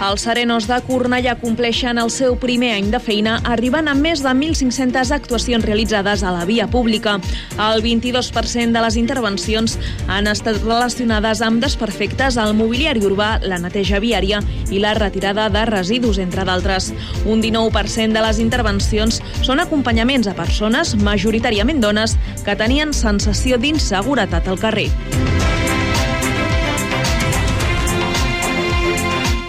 Els serenos de Cornellà compleixen el seu primer any de feina, arribant a més de 1.500 actuacions realitzades a la via pública. El 22% de les intervencions han estat relacionades amb desperfectes al mobiliari urbà, la neteja viària i la retirada de residus, entre d'altres. Un 19% de les intervencions són acompanyaments a persones, majoritàriament dones, que tenien sensació d'inseguretat al carrer.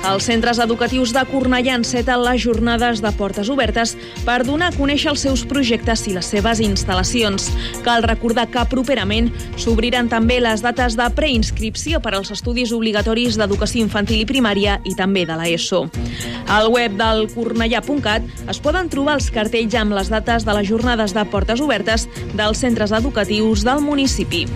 Els centres educatius de Cornellà enceten les jornades de portes obertes per donar a conèixer els seus projectes i les seves instal·lacions. Cal recordar que properament s'obriran també les dates de preinscripció per als estudis obligatoris d'educació infantil i primària i també de l'ESO. Al web del cornellà.cat es poden trobar els cartells amb les dates de les jornades de portes obertes dels centres educatius del municipi.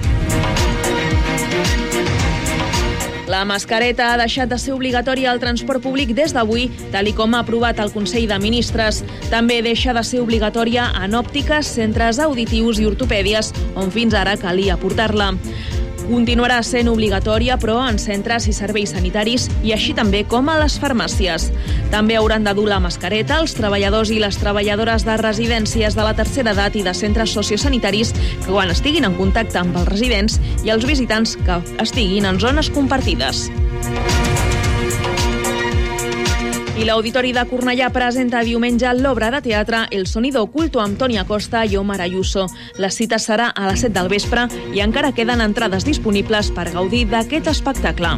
La mascareta ha deixat de ser obligatòria al transport públic des d'avui, tal i com ha aprovat el Consell de Ministres. També deixa de ser obligatòria en òptiques, centres auditius i ortopèdies, on fins ara calia portar-la continuarà sent obligatòria, però en centres i serveis sanitaris i així també com a les farmàcies. També hauran de dur la mascareta els treballadors i les treballadores de residències de la tercera edat i de centres sociosanitaris que quan estiguin en contacte amb els residents i els visitants que estiguin en zones compartides. I l'Auditori de Cornellà presenta diumenge l'obra de teatre El sonido oculto amb Toni Acosta i Omar Ayuso. La cita serà a les 7 del vespre i encara queden entrades disponibles per gaudir d'aquest espectacle.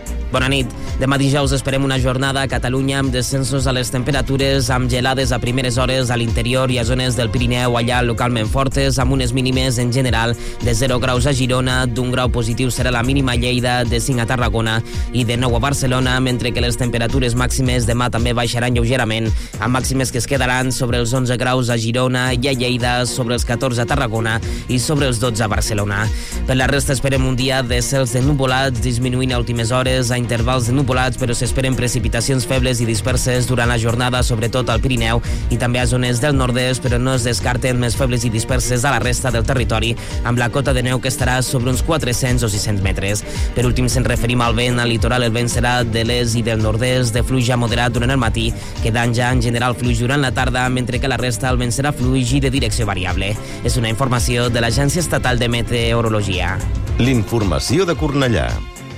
Bona nit. Demà dijous esperem una jornada a Catalunya amb descensos a les temperatures, amb gelades a primeres hores a l'interior i a zones del Pirineu allà localment fortes, amb unes mínimes en general de 0 graus a Girona, d'un grau positiu serà la mínima a Lleida, de 5 a Tarragona i de 9 a Barcelona, mentre que les temperatures màximes demà també baixaran lleugerament, amb màximes que es quedaran sobre els 11 graus a Girona i a Lleida, sobre els 14 a Tarragona i sobre els 12 a Barcelona. Per la resta esperem un dia de cels de nuvolats disminuint a últimes hores, a intervals nuvolats, però s'esperen precipitacions febles i disperses durant la jornada, sobretot al Pirineu i també a zones del nord-est, però no es descarten més febles i disperses a la resta del territori, amb la cota de neu que estarà sobre uns 400 o 600 metres. Per últim, se'n referim al vent. Al litoral el vent serà de l'est i del nord-est, de fluix ja moderat durant el matí, quedant ja en general fluix durant la tarda, mentre que la resta el vent serà fluix i de direcció variable. És una informació de l'Agència Estatal de Meteorologia. L'informació de Cornellà.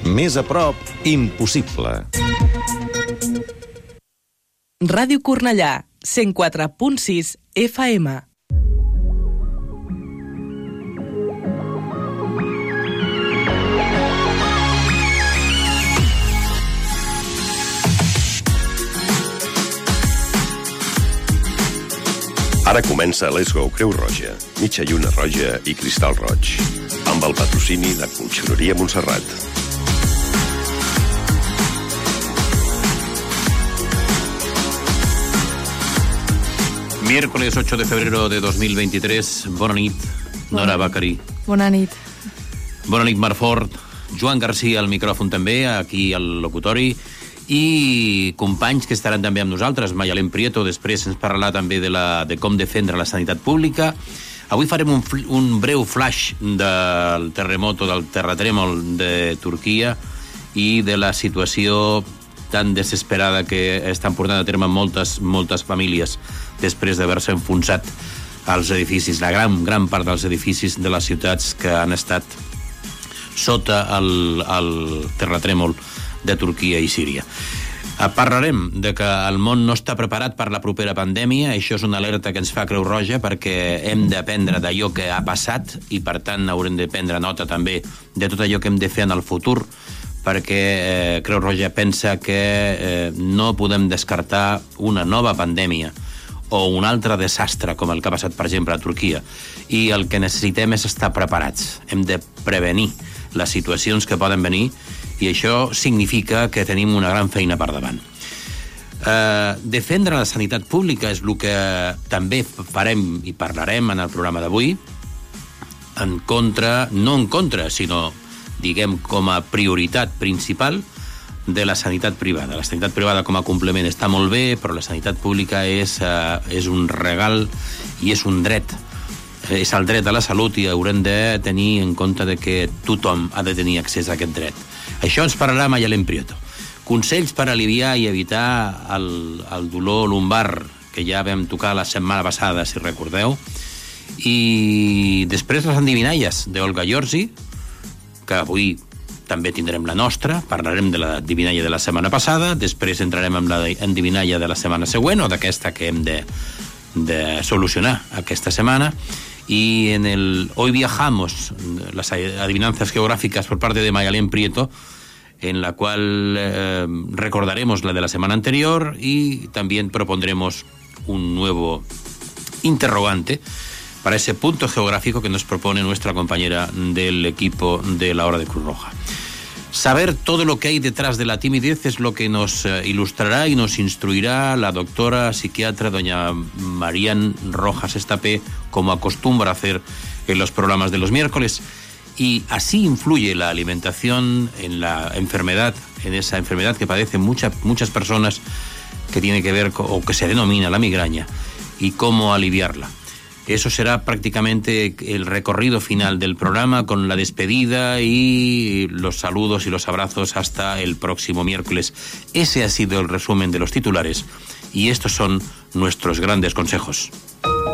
Més a prop, impossible. Ràdio Cornellà, 104.6 FM. Ara comença Let's Go Creu Roja, mitja lluna roja i cristal roig, amb el patrocini de Conxeroria Montserrat. Miércoles 8 de febrero de 2023. Bona nit, Nora Bacari. Bona nit. Bona nit, Marc Fort. Joan Garcia al micròfon també, aquí al locutori. I companys que estaran també amb nosaltres. Mayalem Prieto, després ens parlarà també de, la, de com defendre la sanitat pública. Avui farem un, un breu flash del terremoto, del terratrèmol de Turquia i de la situació tan desesperada que estan portant a terme moltes, moltes famílies després d'haver-se enfonsat als edificis, la gran, gran part dels edificis de les ciutats que han estat sota el, el terratrèmol de Turquia i Síria. Eh, Parlarem de que el món no està preparat per la propera pandèmia, això és una alerta que ens fa Creu Roja perquè hem d'aprendre d'allò que ha passat i per tant haurem de prendre nota també de tot allò que hem de fer en el futur perquè eh, Creu Roja pensa que eh, no podem descartar una nova pandèmia o un altre desastre, com el que ha passat, per exemple, a Turquia. I el que necessitem és estar preparats. Hem de prevenir les situacions que poden venir i això significa que tenim una gran feina per davant. Uh, defendre la sanitat pública és el que també farem i parlarem en el programa d'avui, en contra, no en contra, sinó, diguem, com a prioritat principal de la sanitat privada. La sanitat privada com a complement està molt bé, però la sanitat pública és, uh, és un regal i és un dret. És el dret a la salut i haurem de tenir en compte de que tothom ha de tenir accés a aquest dret. Això ens parlarà Mayalén Prieto. Consells per aliviar i evitar el, el dolor lumbar que ja vam tocar la setmana passada, si recordeu. I després les endivinalles d'Olga Giorgi, que avui també tindrem la nostra, parlarem de la divinalla de la setmana passada, després entrarem amb la endivinalla de la setmana següent o d'aquesta que hem de, de solucionar aquesta setmana. Y en el Hoy viajamos, las adivinanzas geográficas por parte de Mayalén Prieto, en la cual eh, recordaremos la de la semana anterior y también propondremos un nuevo interrogante para ese punto geográfico que nos propone nuestra compañera del equipo de la Hora de Cruz Roja. Saber todo lo que hay detrás de la timidez es lo que nos eh, ilustrará y nos instruirá la doctora psiquiatra doña Marían Rojas Estapé, como acostumbra hacer en los programas de los miércoles y así influye la alimentación en la enfermedad, en esa enfermedad que padecen muchas muchas personas que tiene que ver con, o que se denomina la migraña y cómo aliviarla. Eso será prácticamente el recorrido final del programa con la despedida y los saludos y los abrazos hasta el próximo miércoles. Ese ha sido el resumen de los titulares y estos son nuestros grandes consejos.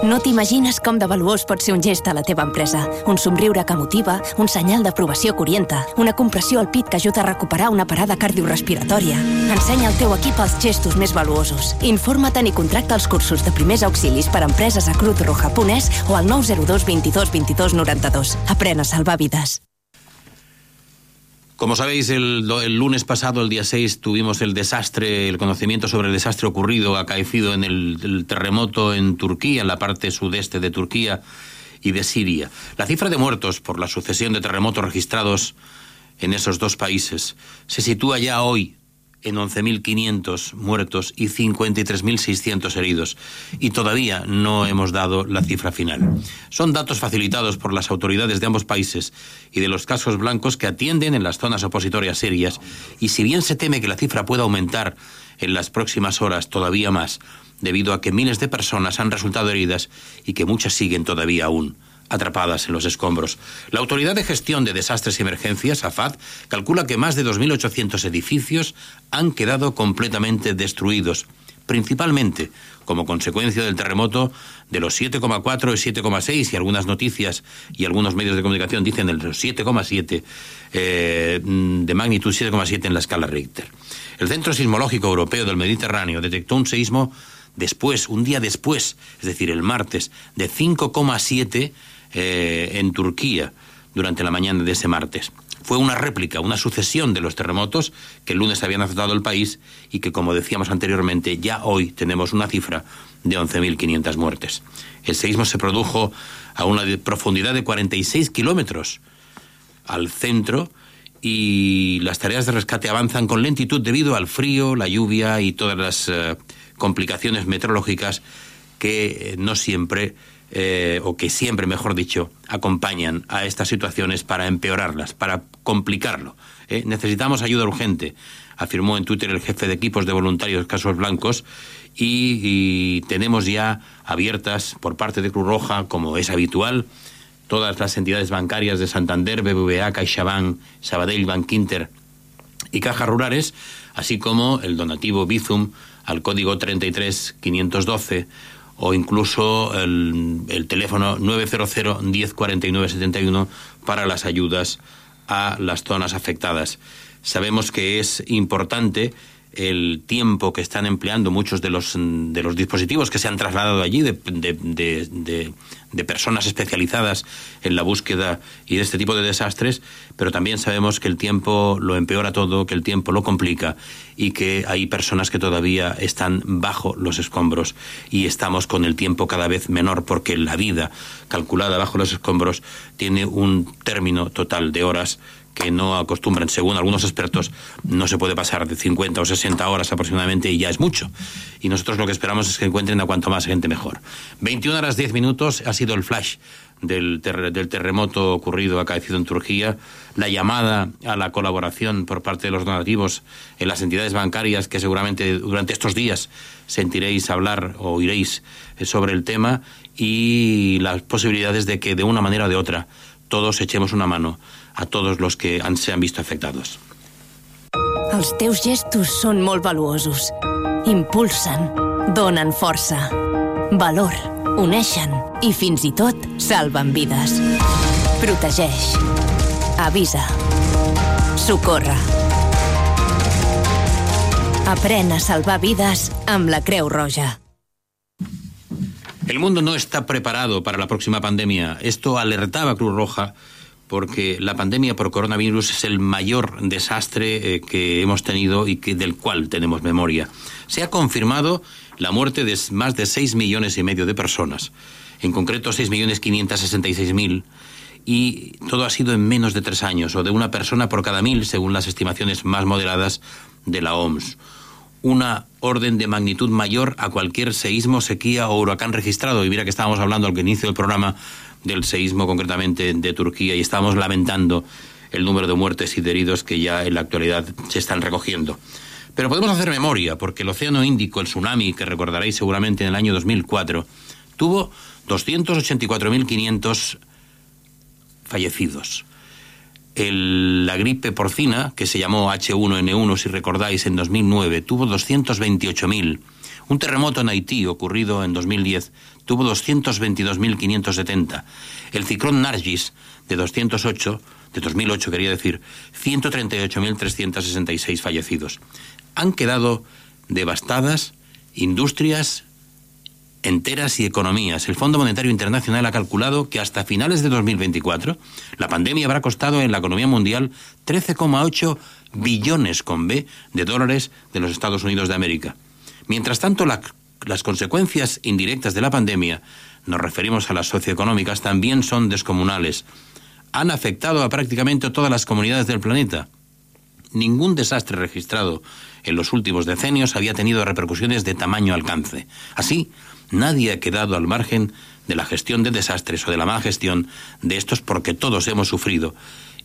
No t'imagines com de valuós pot ser un gest a la teva empresa. Un somriure que motiva, un senyal d'aprovació que orienta, una compressió al pit que ajuda a recuperar una parada cardiorrespiratòria. Ensenya al teu equip els gestos més valuosos. Informa't i contracta els cursos de primers auxilis per a empreses a Cruz Roja Punès o al 902 22 22 92. Aprèn a salvar vides. Como sabéis, el, lunes pasado, el día 6, tuvimos el desastre, el conocimiento sobre el desastre ocurrido, acaecido en el, el, terremoto en Turquía, en la parte sudeste de Turquía y de Siria. La cifra de muertos por la sucesión de terremotos registrados en esos dos países se sitúa ya hoy en 11.500 muertos y 53.600 heridos. Y todavía no hemos dado la cifra final. Son datos facilitados por las autoridades de ambos países y de los casos blancos que atienden en las zonas opositorias serias. Y si bien se teme que la cifra pueda aumentar en las próximas horas todavía más, debido a que miles de personas han resultado heridas y que muchas siguen todavía aún atrapadas en los escombros. La Autoridad de Gestión de Desastres y Emergencias, AFAD, calcula que más de 2.800 edificios han quedado completamente destruidos, principalmente como consecuencia del terremoto de los 7,4 y 7,6 y algunas noticias y algunos medios de comunicación dicen de los 7,7 eh, de magnitud 7,7 en la escala Richter. El Centro Sismológico Europeo del Mediterráneo detectó un seísmo después, un día después, es decir, el martes, de 5,7 eh, en Turquía durante la mañana de ese martes. Fue una réplica, una sucesión de los terremotos que el lunes habían azotado el país y que, como decíamos anteriormente, ya hoy tenemos una cifra de 11.500 muertes. El seísmo se produjo a una profundidad de 46 kilómetros al centro y las tareas de rescate avanzan con lentitud debido al frío, la lluvia y todas las eh, complicaciones meteorológicas que no siempre eh, o que siempre, mejor dicho, acompañan a estas situaciones para empeorarlas, para complicarlo. ¿eh? Necesitamos ayuda urgente, afirmó en Twitter el jefe de equipos de voluntarios Casos Blancos, y, y tenemos ya abiertas por parte de Cruz Roja, como es habitual, todas las entidades bancarias de Santander, BBVA, CaixaBank, Sabadell, Bankinter y Cajas Rurales, así como el donativo Bizum al código 33512 o incluso el, el teléfono 900 1049 71 para las ayudas a las zonas afectadas. Sabemos que es importante el tiempo que están empleando muchos de los, de los dispositivos que se han trasladado allí, de, de, de, de, personas especializadas en la búsqueda y de este tipo de desastres, pero también sabemos que el tiempo lo empeora todo, que el tiempo lo complica y que hay personas que todavía están bajo los escombros y estamos con el tiempo cada vez menor porque la vida calculada bajo los escombros tiene un término total de horas que no acostumbran, según algunos expertos, no se puede pasar de 50 o 60 horas aproximadamente y ya es mucho. Y nosotros lo que esperamos es que encuentren a cuanto más gente mejor. 21 horas 10 minutos ha sido el flash del, del terremoto ocurrido, acaecido en Turquía, la llamada a la colaboración por parte de los donativos en las entidades bancarias que seguramente durante estos días sentiréis hablar o oiréis sobre el tema y las posibilidades de que de una manera o de otra todos echemos una mano a todos los que han, se han visto afectados. Els teus gestos són molt valuosos. Impulsen, donen força, valor, uneixen i fins i tot salven vides. Protegeix. Avisa. Socorre. Aprèn a salvar vides amb la Creu Roja. El mundo no está preparado para la próxima pandemia. Esto alertaba Cruz Roja porque la pandemia por coronavirus es el mayor desastre eh, que hemos tenido y que, del cual tenemos memoria. Se ha confirmado la muerte de más de 6 millones y medio de personas, en concreto 6.566.000, y todo ha sido en menos de tres años, o de una persona por cada mil, según las estimaciones más moderadas de la OMS. Una orden de magnitud mayor a cualquier seísmo, sequía o huracán registrado. Y mira que estábamos hablando al inicio del programa del seísmo concretamente de Turquía y estamos lamentando el número de muertes y de heridos que ya en la actualidad se están recogiendo. Pero podemos hacer memoria, porque el Océano Índico, el tsunami, que recordaréis seguramente en el año 2004, tuvo 284.500 fallecidos. El, la gripe porcina, que se llamó H1N1, si recordáis, en 2009, tuvo 228.000. Un terremoto en Haití, ocurrido en 2010, tuvo 222.570. El ciclón Nargis, de 208, de 2008 quería decir, 138.366 fallecidos. Han quedado devastadas industrias enteras y economías. El Fondo Monetario Internacional ha calculado que hasta finales de 2024 la pandemia habrá costado en la economía mundial 13,8 billones con B de dólares de los Estados Unidos de América. Mientras tanto, la las consecuencias indirectas de la pandemia, nos referimos a las socioeconómicas, también son descomunales. Han afectado a prácticamente todas las comunidades del planeta. Ningún desastre registrado en los últimos decenios había tenido repercusiones de tamaño alcance. Así, nadie ha quedado al margen de la gestión de desastres o de la mala gestión de estos porque todos hemos sufrido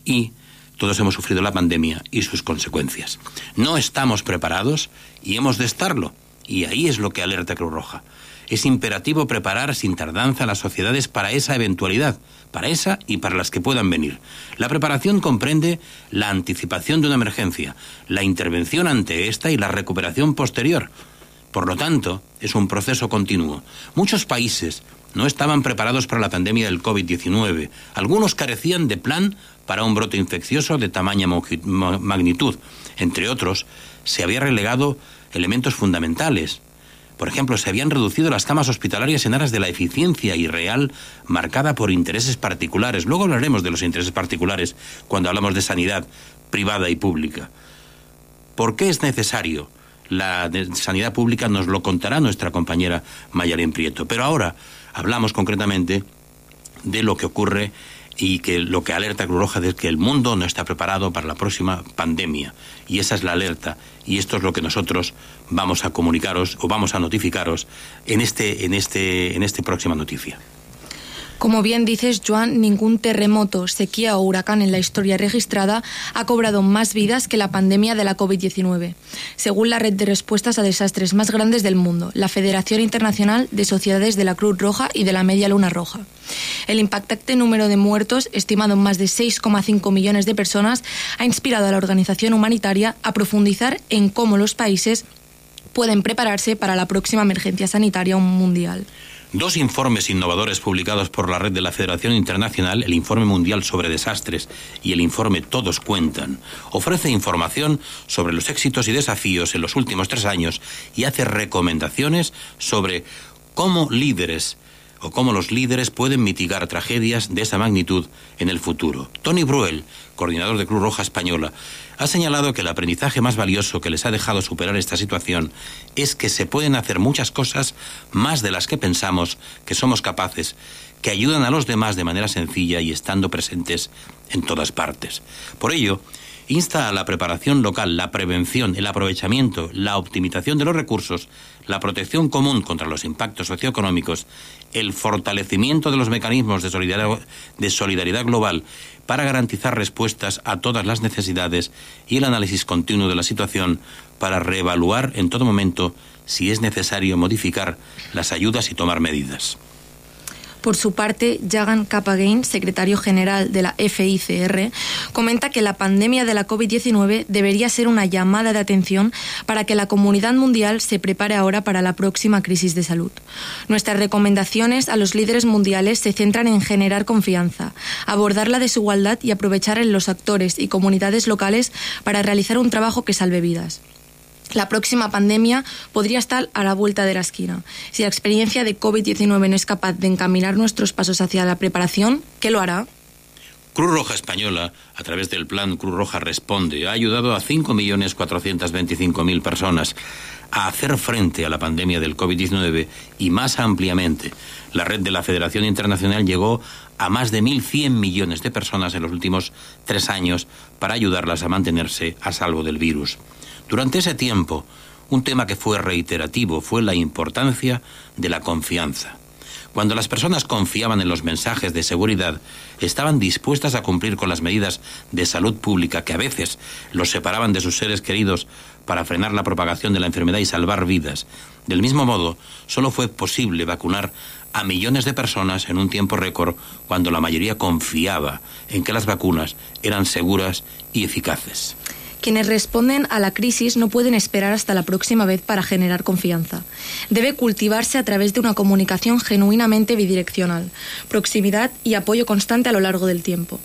y todos hemos sufrido la pandemia y sus consecuencias. No estamos preparados y hemos de estarlo. Y ahí es lo que alerta Cruz Roja. Es imperativo preparar sin tardanza a las sociedades para esa eventualidad, para esa y para las que puedan venir. La preparación comprende la anticipación de una emergencia, la intervención ante esta y la recuperación posterior. Por lo tanto, es un proceso continuo. Muchos países no estaban preparados para la pandemia del COVID-19. Algunos carecían de plan para un brote infeccioso de tamaña magnitud. Entre otros, se había relegado elementos fundamentales. Por ejemplo, se habían reducido las camas hospitalarias en aras de la eficiencia irreal marcada por intereses particulares. Luego hablaremos de los intereses particulares cuando hablamos de sanidad privada y pública. ¿Por qué es necesario? La sanidad pública nos lo contará nuestra compañera Mayalén Prieto. Pero ahora hablamos concretamente de lo que ocurre y que lo que alerta Cruz Roja es que el mundo no está preparado para la próxima pandemia. Y esa es la alerta. Y esto es lo que nosotros vamos a comunicaros o vamos a notificaros en este, en este, en este próxima noticia. Como bien dices, Joan, ningún terremoto, sequía o huracán en la historia registrada ha cobrado más vidas que la pandemia de la COVID-19, según la red de respuestas a desastres más grandes del mundo, la Federación Internacional de Sociedades de la Cruz Roja y de la Media Luna Roja. El impactante número de muertos, estimado en más de 6,5 millones de personas, ha inspirado a la organización humanitaria a profundizar en cómo los países pueden prepararse para la próxima emergencia sanitaria mundial. Dos informes innovadores publicados por la red de la Federación Internacional, el Informe Mundial sobre Desastres y el informe Todos Cuentan, ofrece información sobre los éxitos y desafíos en los últimos tres años y hace recomendaciones sobre cómo líderes o cómo los líderes pueden mitigar tragedias de esa magnitud en el futuro. Tony Bruel, coordinador de Cruz Roja Española, ha señalado que el aprendizaje más valioso que les ha dejado superar esta situación es que se pueden hacer muchas cosas más de las que pensamos que somos capaces, que ayudan a los demás de manera sencilla y estando presentes en todas partes. Por ello, insta a la preparación local, la prevención, el aprovechamiento, la optimización de los recursos, la protección común contra los impactos socioeconómicos, el fortalecimiento de los mecanismos de solidaridad, global para garantizar respuestas a todas las necesidades y el análisis continuo de la situación para reevaluar en todo momento si es necesario modificar las ayudas y tomar medidas. Por su parte, Jagan Kapagain, secretario general de la FICR, comenta que la pandemia de la COVID-19 debería ser una llamada de atención para que la comunidad mundial se prepare ahora para la próxima crisis de salud. Nuestras recomendaciones a los líderes mundiales se centran en generar confianza, abordar la desigualdad y aprovechar en los actores y comunidades locales para realizar un trabajo que salve vidas. La próxima pandemia podría estar a la vuelta de la esquina. Si la experiencia de COVID-19 no es capaz de encaminar nuestros pasos hacia la preparación, ¿qué lo hará? Cruz Roja Española, a través del plan Cruz Roja Responde, ha ayudado a 5.425.000 personas a hacer frente a la pandemia del COVID-19 y más ampliamente. La red de la Federación Internacional llegó a más de 1.100 millones de personas en los últimos tres años para ayudarlas a mantenerse a salvo del virus. Durante ese tiempo, un tema que fue reiterativo fue la importancia de la confianza. Cuando las personas confiaban en los mensajes de seguridad, estaban dispuestas a cumplir con las medidas de salud pública que a veces los separaban de sus seres queridos para frenar la propagación de la enfermedad y salvar vidas. Del mismo modo, solo fue posible vacunar a millones de personas en un tiempo récord cuando la mayoría confiaba en que las vacunas eran seguras y eficaces. Quienes responden a la crisis no pueden esperar hasta la próxima vez para generar confianza. Debe cultivarse a través de una comunicación genuinamente bidireccional, proximidad y apoyo constante a lo largo del tiempo.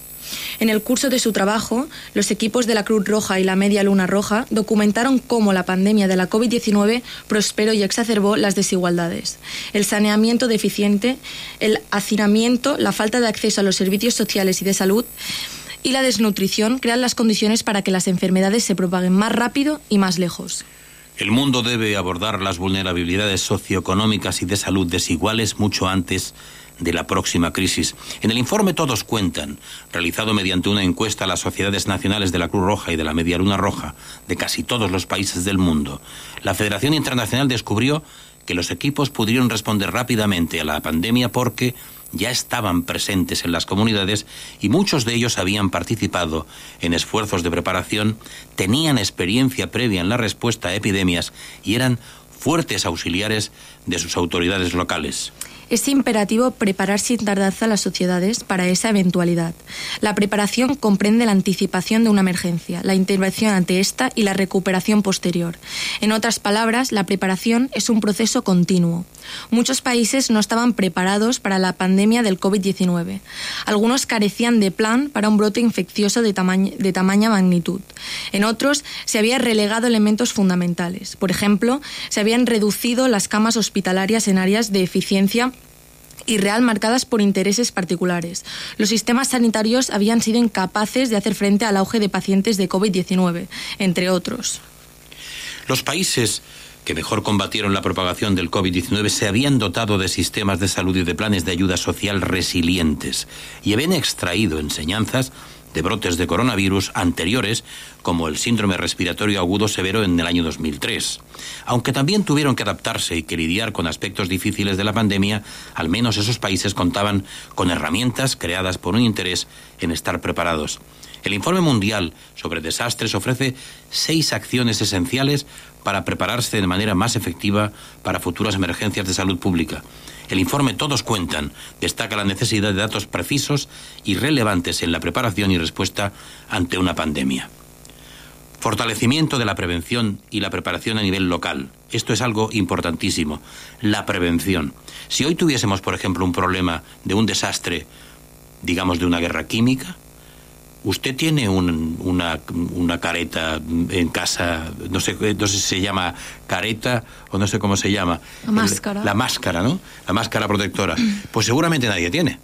En el curso de su trabajo, los equipos de la Cruz Roja y la Media Luna Roja documentaron cómo la pandemia de la COVID-19 prosperó y exacerbó las desigualdades. El saneamiento deficiente, el hacinamiento, la falta de acceso a los servicios sociales y de salud y la desnutrición crean las condiciones para que las enfermedades se propaguen más rápido y más lejos. El mundo debe abordar las vulnerabilidades socioeconómicas y de salud desiguales mucho antes de la próxima crisis. En el informe Todos Cuentan, realizado mediante una encuesta a las sociedades nacionales de la Cruz Roja y de la Media Luna Roja de casi todos los países del mundo, la Federación Internacional descubrió que los equipos pudieron responder rápidamente a la pandemia porque ya estaban presentes en las comunidades y muchos de ellos habían participado en esfuerzos de preparación, tenían experiencia previa en la respuesta a epidemias y eran fuertes auxiliares de sus autoridades locales. Es imperativo preparar sin tardanza las sociedades para esa eventualidad. La preparación comprende la anticipación de una emergencia, la intervención ante esta y la recuperación posterior. En otras palabras, la preparación es un proceso continuo. Muchos países no estaban preparados para la pandemia del COVID-19. Algunos carecían de plan para un brote infeccioso de, de tamaña magnitud. En otros se habían relegado elementos fundamentales. Por ejemplo, se habían reducido las camas hospitalarias en áreas de eficiencia y real marcadas por intereses particulares. Los sistemas sanitarios habían sido incapaces de hacer frente al auge de pacientes de COVID-19, entre otros. Los países que mejor combatieron la propagación del COVID-19 se habían dotado de sistemas de salud y de planes de ayuda social resilientes y habían extraído enseñanzas de brotes de coronavirus anteriores, como el síndrome respiratorio agudo severo en el año 2003. Aunque también tuvieron que adaptarse y que lidiar con aspectos difíciles de la pandemia, al menos esos países contaban con herramientas creadas por un interés en estar preparados. El informe mundial sobre desastres ofrece seis acciones esenciales para prepararse de manera más efectiva para futuras emergencias de salud pública. El informe Todos Cuentan destaca la necesidad de datos precisos y relevantes en la preparación y respuesta ante una pandemia. Fortalecimiento de la prevención y la preparación a nivel local. Esto es algo importantísimo. La prevención. Si hoy tuviésemos, por ejemplo, un problema de un desastre, digamos, de una guerra química, usted tiene un- una, una careta en casa, no sé, no sé si se llama careta o no sé cómo se llama. La máscara. La máscara, ¿no? La máscara protectora. Pues seguramente nadie tiene.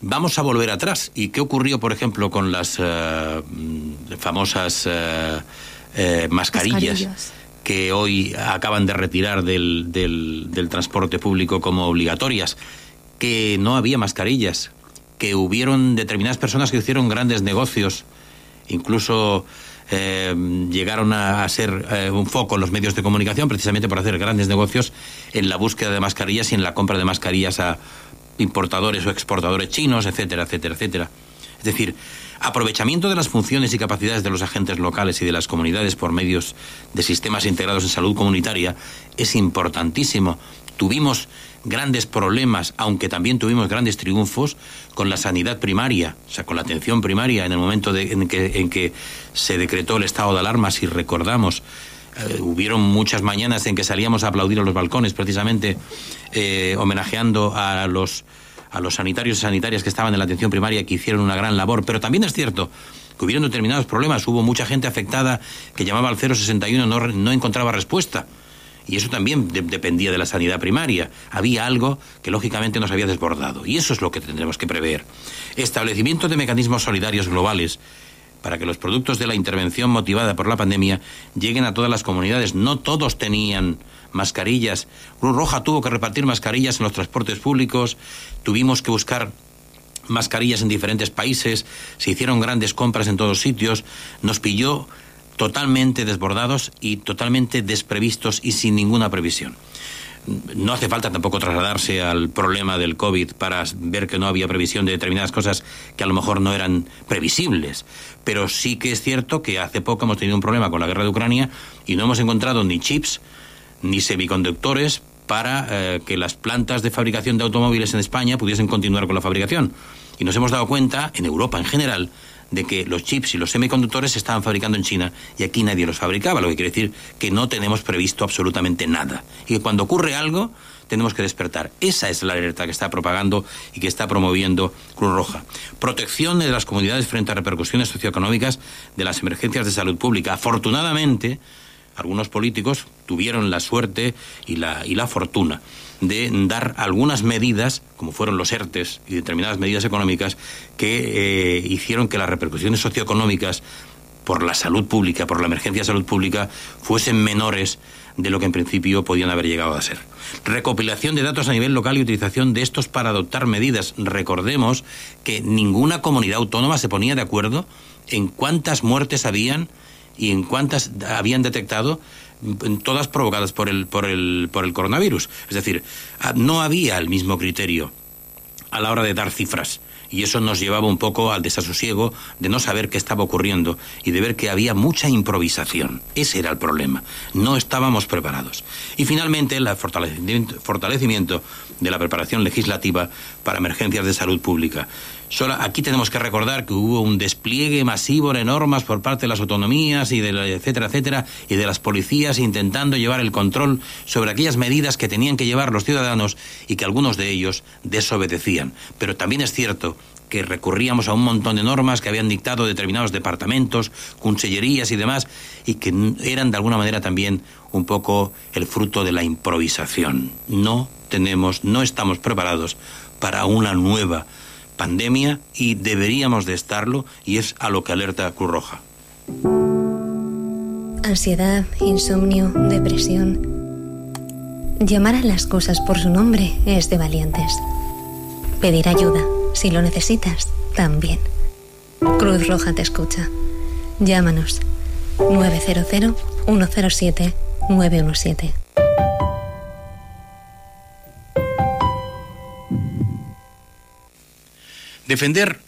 Vamos a volver atrás. ¿Y qué ocurrió, por ejemplo, con las mm, famosas eh, mascarillas, Mascarillas. que hoy acaban de retirar del, del- del transporte público como obligatorias? Que no había mascarillas, que hubieron determinadas personas que hicieron grandes negocios, incluso eh, llegaron a, ser eh, un foco en los medios de comunicación precisamente por hacer grandes negocios en la búsqueda de mascarillas y en la compra de mascarillas a importadores o exportadores chinos, etcétera, etcétera, etcétera. Es decir, aprovechamiento de las funciones y capacidades de los agentes locales y de las comunidades por medios de sistemas integrados en salud comunitaria es importantísimo. Tuvimos grandes problemas, aunque también tuvimos grandes triunfos con la sanidad primaria, o sea, con la atención primaria en el momento de- en, que, en que se decretó el estado de alarma, si recordamos. Eh, hubieron muchas mañanas en que salíamos a aplaudir a los balcones, precisamente eh, homenajeando a los, a los sanitarios y sanitarias que estaban en la atención primaria, que hicieron una gran labor. Pero también es cierto que hubieron determinados problemas. Hubo mucha gente afectada que llamaba al 061 no, no encontraba respuesta. Y eso también de- dependía de la sanidad primaria. Había algo que lógicamente nos había desbordado. Y eso es lo que tendremos que prever. Establecimiento de mecanismos solidarios globales para que los productos de la intervención motivada por la pandemia lleguen a todas las comunidades. No todos tenían mascarillas. Cruz Roja tuvo que repartir mascarillas en los transportes públicos. Tuvimos que buscar mascarillas en diferentes países, se hicieron grandes compras en todos sitios, nos pilló totalmente desbordados y totalmente desprevistos y sin ninguna previsión. No hace falta tampoco trasladarse al problema del COVID para ver que no había previsión de determinadas cosas que a lo mejor no eran previsibles. Pero sí que es cierto que hace poco hemos tenido un problema con la guerra de Ucrania y no hemos encontrado ni chips ni semiconductores para eh, que las plantas de fabricación de automóviles en España pudiesen continuar con la fabricación. Y nos hemos dado cuenta, en Europa en general, de que los chips y los semiconductores se estaban fabricando en China y aquí nadie los fabricaba, lo que quiere decir que no tenemos previsto absolutamente nada. Y que cuando ocurre algo, tenemos que despertar. Esa es la alerta que está propagando y que está promoviendo Cruz Roja. Protección de las comunidades frente a repercusiones socioeconómicas de las emergencias de salud pública. Afortunadamente, algunos políticos tuvieron la suerte y la, y la fortuna de dar algunas medidas, como fueron los ERTES y determinadas medidas económicas, que eh, hicieron que las repercusiones socioeconómicas por la salud pública, por la emergencia de salud pública, fuesen menores de lo que en principio podían haber llegado a ser. Recopilación de datos a nivel local y utilización de estos para adoptar medidas. Recordemos que ninguna comunidad autónoma se ponía de acuerdo en cuántas muertes habían y en cuántas habían detectado todas provocadas por el, por el, por el coronavirus. Es decir, ah, no había el mismo criterio a la hora de dar cifras. Y eso nos llevaba un poco al desasosiego de no saber qué estaba ocurriendo y de ver que había mucha improvisación. Ese era el problema. No estábamos preparados. Y finalmente, el fortalecimiento, fortalecimiento de la preparación legislativa para emergencias de salud pública. Solo aquí tenemos que recordar que hubo un despliegue masivo de normas por parte de las autonomías y de la- etcétera, etcétera, y de las policías intentando llevar el control sobre aquellas medidas que tenían que llevar los ciudadanos y que algunos de ellos desobedecían. Pero también es cierto que recurríamos a un montón de normas que habían dictado determinados departamentos, consellerías y demás, y que eran de alguna manera también un poco el fruto de la improvisación. No tenemos, no estamos preparados para una nueva pandemia y deberíamos de estarlo y es a lo que alerta Cruz Roja. Ansiedad, insomnio, depresión. Llamar a las cosas por su nombre es de valientes. Pedir ayuda, si lo necesitas, también. Cruz Roja te escucha. Llámanos 900 107 917. Defender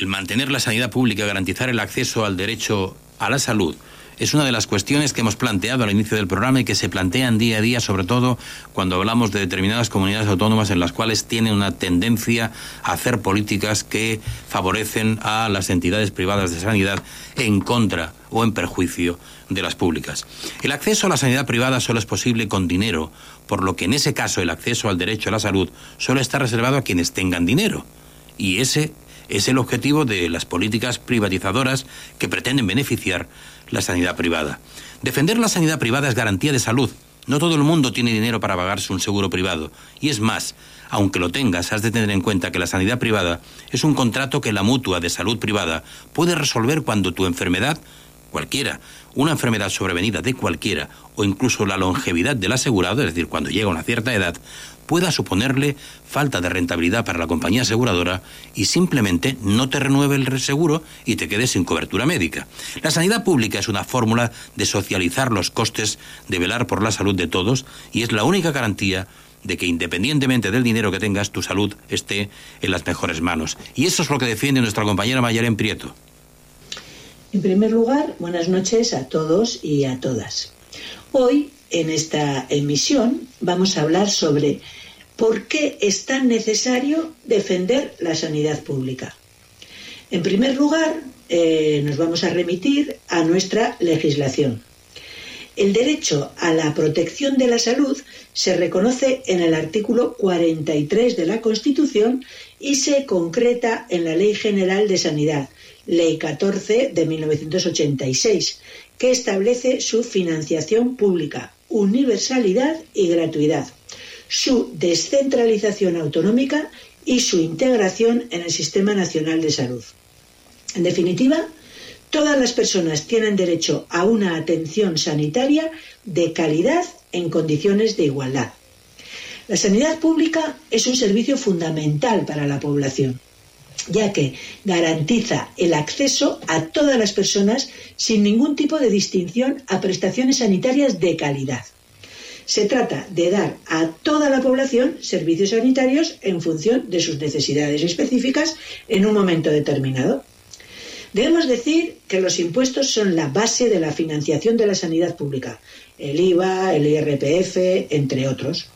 el mantener la sanidad pública, garantizar el acceso al derecho a la salud, es una de las cuestiones que hemos planteado al inicio del programa y que se plantean día a día, sobre todo cuando hablamos de determinadas comunidades autónomas en las cuales tienen una tendencia a hacer políticas que favorecen a las entidades privadas de sanidad en contra o en perjuicio de las públicas. El acceso a la sanidad privada solo es posible con dinero, por lo que en ese caso el acceso al derecho a la salud solo está reservado a quienes tengan dinero. Y ese es el objetivo de las políticas privatizadoras que pretenden beneficiar la sanidad privada. Defender la sanidad privada es garantía de salud. No todo el mundo tiene dinero para pagarse un seguro privado. Y es más, aunque lo tengas, has de tener en cuenta que la sanidad privada es un contrato que la mutua de salud privada puede resolver cuando tu enfermedad, cualquiera, una enfermedad sobrevenida de cualquiera, o incluso la longevidad del asegurado, es decir, cuando llega a una cierta edad, pueda suponerle falta de rentabilidad para la compañía aseguradora y simplemente no te renueve el seguro y te quedes sin cobertura médica. La sanidad pública es una fórmula de socializar los costes, de velar por la salud de todos y es la única garantía de que independientemente del dinero que tengas, tu salud esté en las mejores manos. Y eso es lo que defiende nuestra compañera en Prieto. En primer lugar, buenas noches a todos y a todas. Hoy en esta emisión vamos a hablar sobre por qué es tan necesario defender la sanidad pública. En primer lugar, eh, nos vamos a remitir a nuestra legislación. El derecho a la protección de la salud se reconoce en el artículo 43 de la Constitución y se concreta en la Ley General de Sanidad, Ley 14 de 1986, que establece su financiación pública, universalidad y gratuidad, su descentralización autonómica y su integración en el Sistema Nacional de Salud. En definitiva, todas las personas tienen derecho a una atención sanitaria de calidad en condiciones de igualdad. La sanidad pública es un servicio fundamental para la población ya que garantiza el acceso a todas las personas sin ningún tipo de distinción a prestaciones sanitarias de calidad. Se trata de dar a toda la población servicios sanitarios en función de sus necesidades específicas en un momento determinado. Debemos decir que los impuestos son la base de la financiación de la sanidad pública, el IVA, el IRPF, entre otros.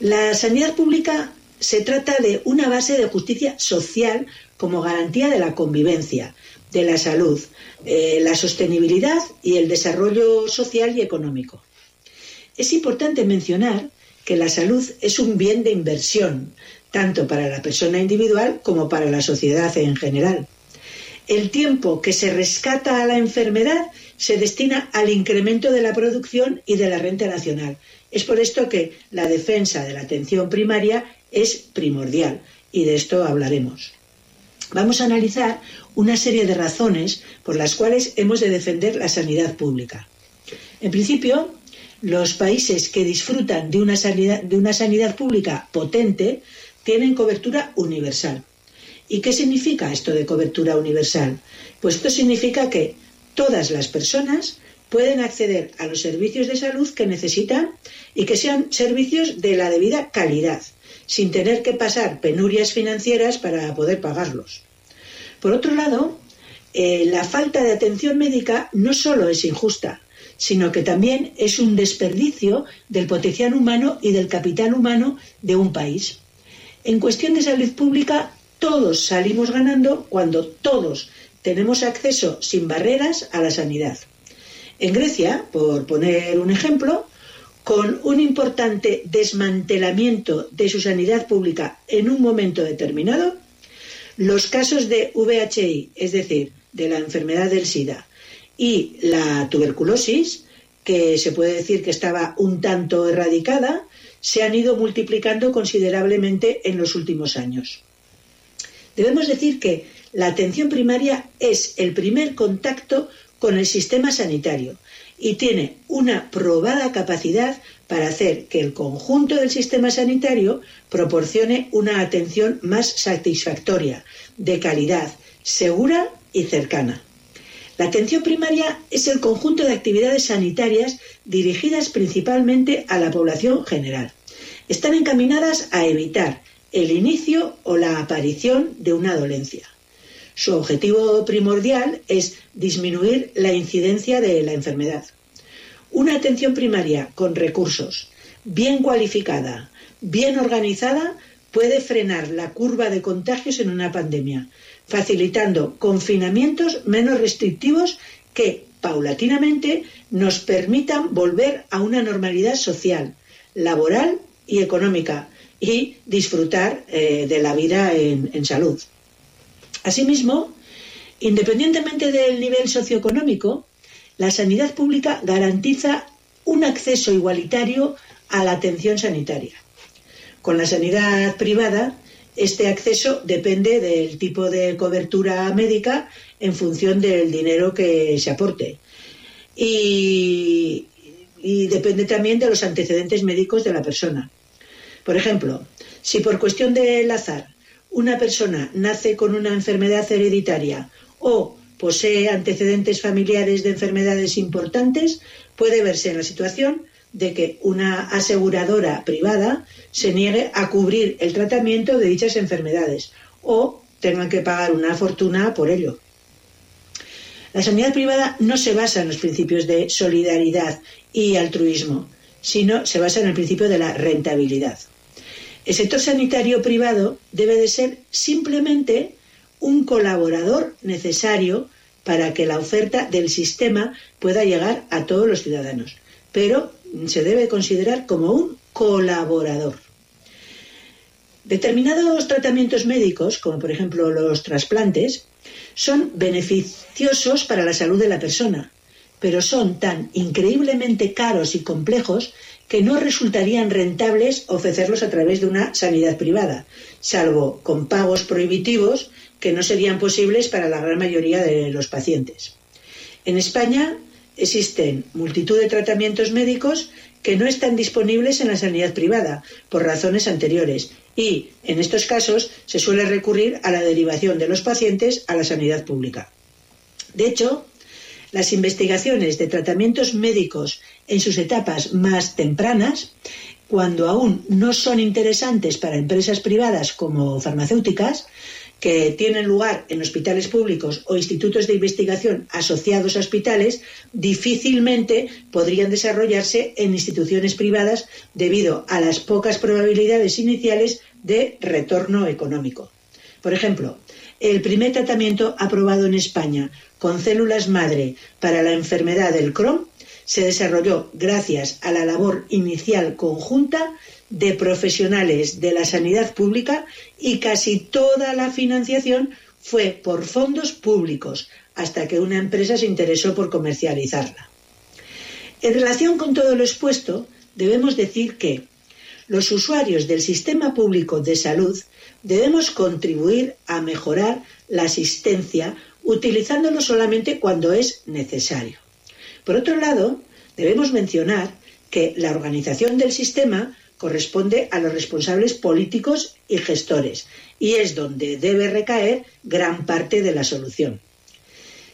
La sanidad pública se trata de una base de justicia social como garantía de la convivencia, de la salud, eh, la sostenibilidad y el desarrollo social y económico. Es importante mencionar que la salud es un bien de inversión, tanto para la persona individual como para la sociedad en general. El tiempo que se rescata a la enfermedad se destina al incremento de la producción y de la renta nacional. Es por esto que la defensa de la atención primaria es primordial y de esto hablaremos. Vamos a analizar una serie de razones por las cuales hemos de defender la sanidad pública. En principio, los países que disfrutan de una sanidad, de una sanidad pública potente tienen cobertura universal. ¿Y qué significa esto de cobertura universal? Pues esto significa que todas las personas pueden acceder a los servicios de salud que necesitan y que sean servicios de la debida calidad, sin tener que pasar penurias financieras para poder pagarlos. Por otro lado, eh, la falta de atención médica no solo es injusta, sino que también es un desperdicio del potencial humano y del capital humano de un país. En cuestión de salud pública, todos salimos ganando cuando todos tenemos acceso sin barreras a la sanidad. En Grecia, por poner un ejemplo, con un importante desmantelamiento de su sanidad pública en un momento determinado, los casos de VHI, es decir, de la enfermedad del SIDA, y la tuberculosis, que se puede decir que estaba un tanto erradicada, se han ido multiplicando considerablemente en los últimos años. Debemos decir que la atención primaria es el primer contacto con el sistema sanitario y tiene una probada capacidad para hacer que el conjunto del sistema sanitario proporcione una atención más satisfactoria, de calidad, segura y cercana. La atención primaria es el conjunto de actividades sanitarias dirigidas principalmente a la población general. Están encaminadas a evitar el inicio o la aparición de una dolencia. Su objetivo primordial es disminuir la incidencia de la enfermedad. Una atención primaria con recursos, bien cualificada, bien organizada, puede frenar la curva de contagios en una pandemia, facilitando confinamientos menos restrictivos que, paulatinamente, nos permitan volver a una normalidad social, laboral y económica y disfrutar eh, de la vida en, en salud. Asimismo, independientemente del nivel socioeconómico, la sanidad pública garantiza un acceso igualitario a la atención sanitaria. Con la sanidad privada, este acceso depende del tipo de cobertura médica en función del dinero que se aporte. Y, depende también de los antecedentes médicos de la persona. Por ejemplo, si por cuestión del azar una persona nace con una enfermedad hereditaria o posee antecedentes familiares de enfermedades importantes, puede verse en la situación de que una aseguradora privada se niegue a cubrir el tratamiento de dichas enfermedades o tengan que pagar una fortuna por ello. La sanidad privada no se basa en los principios de solidaridad y altruismo, sino se basa en el principio de la rentabilidad. El sector sanitario privado debe de ser simplemente un colaborador necesario para que la oferta del sistema pueda llegar a todos los ciudadanos, pero se debe considerar como un colaborador. Determinados tratamientos médicos, como por ejemplo los trasplantes, son beneficiosos para la salud de la persona, pero son tan increíblemente caros y complejos que no resultarían rentables ofrecerlos a través de una sanidad privada, salvo con pagos prohibitivos que no serían posibles para la gran mayoría de los pacientes. En España existen multitud de tratamientos médicos que no están disponibles en la sanidad privada por razones anteriores y, en estos casos, se suele recurrir a la derivación de los pacientes a la sanidad pública. De hecho, las investigaciones de tratamientos médicos en sus etapas más tempranas, cuando aún no son interesantes para empresas privadas como farmacéuticas, que tienen lugar en hospitales públicos o institutos de investigación asociados a hospitales, difícilmente podrían desarrollarse en instituciones privadas debido a las pocas probabilidades iniciales de retorno económico. Por ejemplo, el primer tratamiento aprobado en España con células madre para la enfermedad del Crohn se desarrolló gracias a la labor inicial conjunta de profesionales de la sanidad pública y casi toda la financiación fue por fondos públicos hasta que una empresa se interesó por comercializarla. En relación con todo lo expuesto, debemos decir que los usuarios del sistema público de salud debemos contribuir a mejorar la asistencia utilizándolo solamente cuando es necesario. Por otro lado, debemos mencionar que la organización del sistema corresponde a los responsables políticos y gestores y es donde debe recaer gran parte de la solución.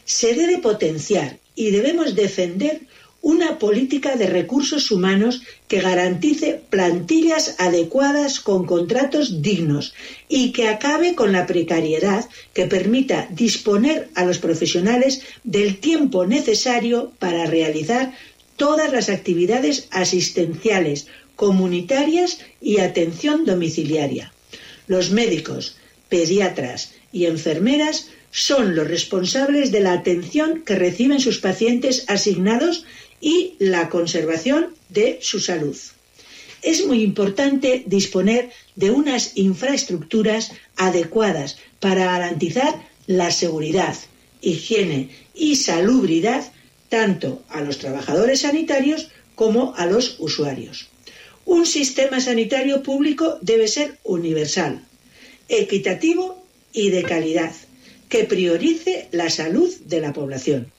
Se debe potenciar y debemos defender una política de recursos humanos que garantice plantillas adecuadas con contratos dignos y que acabe con la precariedad que permita disponer a los profesionales del tiempo necesario para realizar todas las actividades asistenciales, comunitarias y atención domiciliaria. Los médicos, pediatras y enfermeras son los responsables de la atención que reciben sus pacientes asignados y la conservación de su salud. Es muy importante disponer de unas infraestructuras adecuadas para garantizar la seguridad, higiene y salubridad tanto a los trabajadores sanitarios como a los usuarios. Un sistema sanitario público debe ser universal, equitativo y de calidad, que priorice la salud de la población.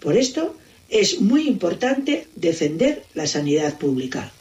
Por esto, es muy importante defender la sanidad pública.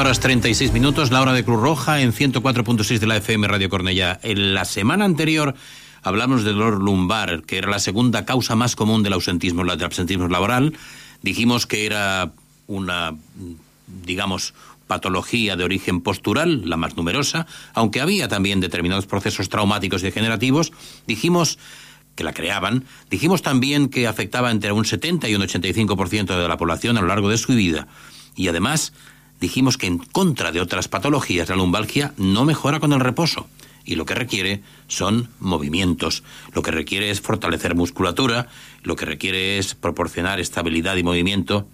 Horas 36 minutos, la hora de Cruz Roja en 104.6 de la FM Radio Cornellá. En la semana anterior hablamos del dolor lumbar, que era la segunda causa más común del ausentismo, del absentismo laboral. Dijimos que era una, digamos, patología de origen postural, la más numerosa, aunque había también determinados procesos traumáticos degenerativos. Dijimos que la creaban. Dijimos también que afectaba entre un 70 y un 85% de la población a lo largo de su vida. Y además dijimos que en contra de otras patologías la lumbalgia no mejora con el reposo y lo que requiere son movimientos. Lo que requiere es fortalecer musculatura, lo que requiere es proporcionar estabilidad y movimiento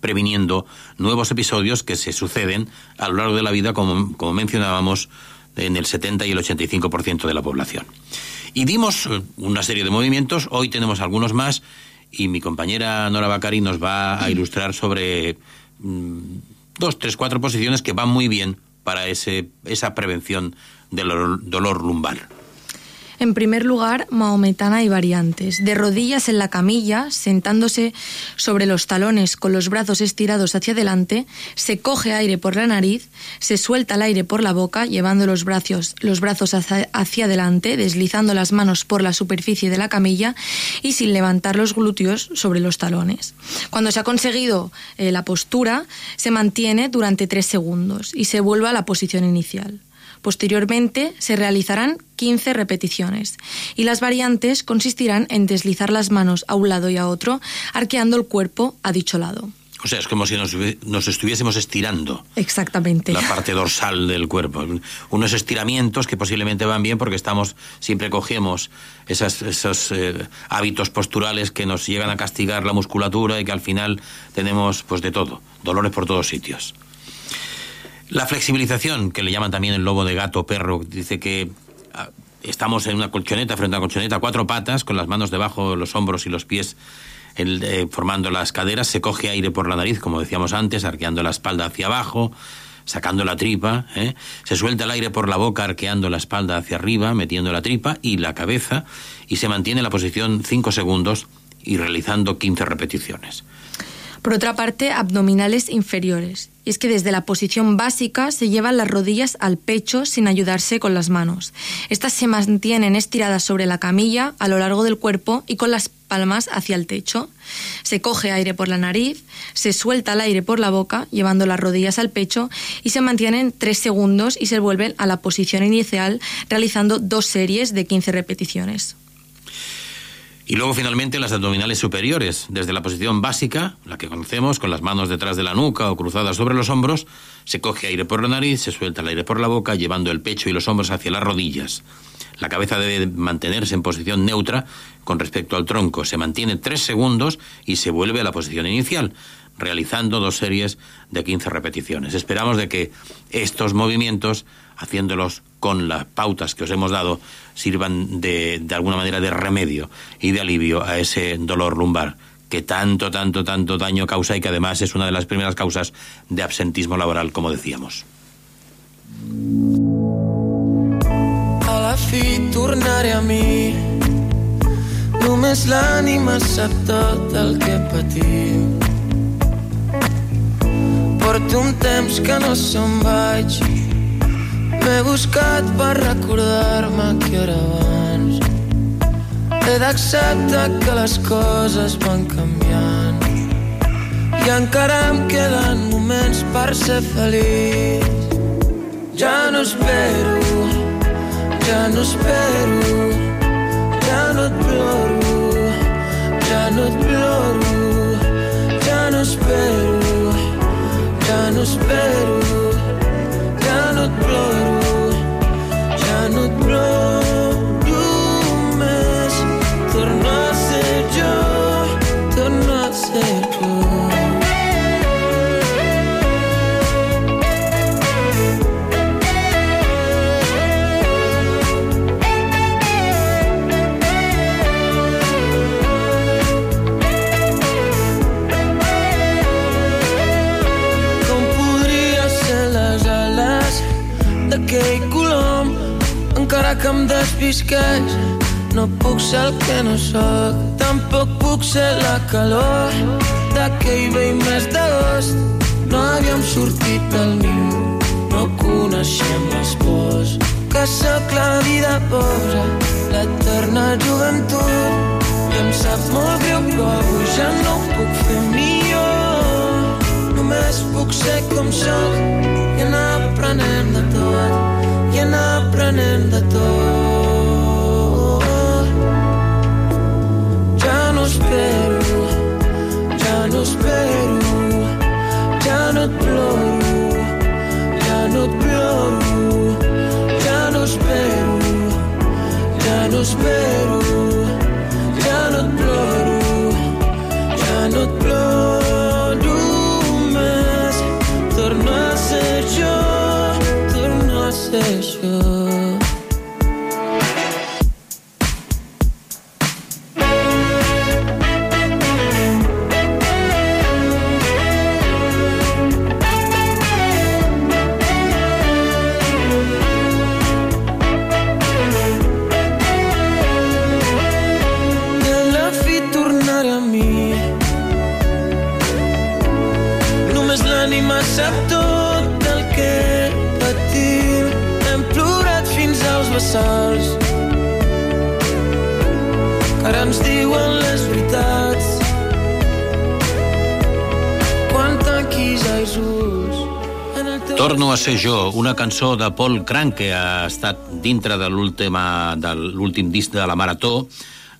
previniendo nuevos episodios que se suceden a lo largo de la vida, como, como mencionábamos, en el 70 y el 85% de la población. Y dimos eh, una serie de movimientos, hoy tenemos algunos más, y mi compañera Nora Bacari nos va a ilustrar sobre mm, dos, tres, cuatro posiciones que van muy bien para ese, esa prevención del dolor, lumbar. En primer lugar, maometana y variantes. De rodillas en la camilla, sentándose sobre los talones con los brazos estirados hacia adelante, se coge aire por la nariz, se suelta el aire por la boca, llevando los brazos, los brazos hacia, adelante, deslizando las manos por la superficie de la camilla y sin levantar los glúteos sobre los talones. Cuando se ha conseguido eh, la postura, se mantiene durante tres segundos y se vuelve a la posición inicial. Posteriormente se realizarán 15 repeticiones y las variantes consistirán en deslizar las manos a un lado y a otro, arqueando el cuerpo a dicho lado. O sea, es como si nos, nos estuviésemos estirando Exactamente. la parte dorsal del cuerpo. Unos estiramientos que posiblemente van bien porque estamos, siempre cogemos esas, esos eh, hábitos posturales que nos llegan a castigar la musculatura y que al final tenemos pues de todo, dolores por todos sitios. La flexibilización, que le llaman también el lobo de gato perro, dice que ah, estamos en una colchoneta, frente a una colchoneta, cuatro patas, con las manos debajo de los hombros y los pies el, eh, formando las caderas, se coge aire por la nariz, como decíamos antes, arqueando la espalda hacia abajo, sacando la tripa, ¿eh? se suelta el aire por la boca, arqueando la espalda hacia arriba, metiendo la tripa y la cabeza, y se mantiene en la posición 5 segundos y realizando 15 repeticiones. Por otra parte, abdominales inferiores. Y es que desde la posición básica se llevan las rodillas al pecho sin ayudarse con las manos. Estas se mantienen estiradas sobre la camilla a lo largo del cuerpo y con las palmas hacia el techo. Se coge aire por la nariz, se suelta el aire por la boca, llevando las rodillas al pecho y se mantienen tres segundos y se vuelven a la posición inicial realizando dos series de 15 repeticiones. Y luego finalmente las abdominales superiores, desde la posición básica, la que conocemos, con las manos detrás de la nuca o cruzadas sobre los hombros, se coge aire por la nariz, se suelta el aire por la boca, llevando el pecho y los hombros hacia las rodillas. La cabeza debe mantenerse en posición neutra con respecto al tronco. Se mantiene tres segundos y se vuelve a la posición inicial, realizando dos series de 15 repeticiones. Esperamos de que estos movimientos, haciéndolos con las pautas que os hemos dado, sirvan de, de alguna manera de remedio y de alivio a ese dolor lumbar que tanto, tanto, tanto daño causa y que además es una de las primeras causas de absentismo laboral, como decíamos. A la a el que un temps que no M'he buscat per recordar-me que era abans. He d'acceptar que les coses van canviant. I encara em queden moments per ser feliç. Ja no espero ja no espero, ja no et ploro, ja no et ploro, ja no espero, ja no espero, no et ploro, ja no et ploro que em despisqueix no puc ser el que no sóc tampoc puc ser la calor d'aquell vell mes d'agost. No havíem sortit del niu no coneixem les pors que sóc la vida posa. L'eterna joventut i em sap molt greu però avui ja no ho puc fer millor. Només puc ser com sóc i anar aprenent de tot burning the door. Ya no espero, ya no espero, ya no et ploro, ya no et ploro, ya no espero, ya no espero. Sap tot el que patim. Hem plorat fins als vessals que ara ens diuen les veritats. Quan tanquis els ulls Torno a ser jo, una cançó de Paul Crank que ha estat dintre de l'últim disc de la Marató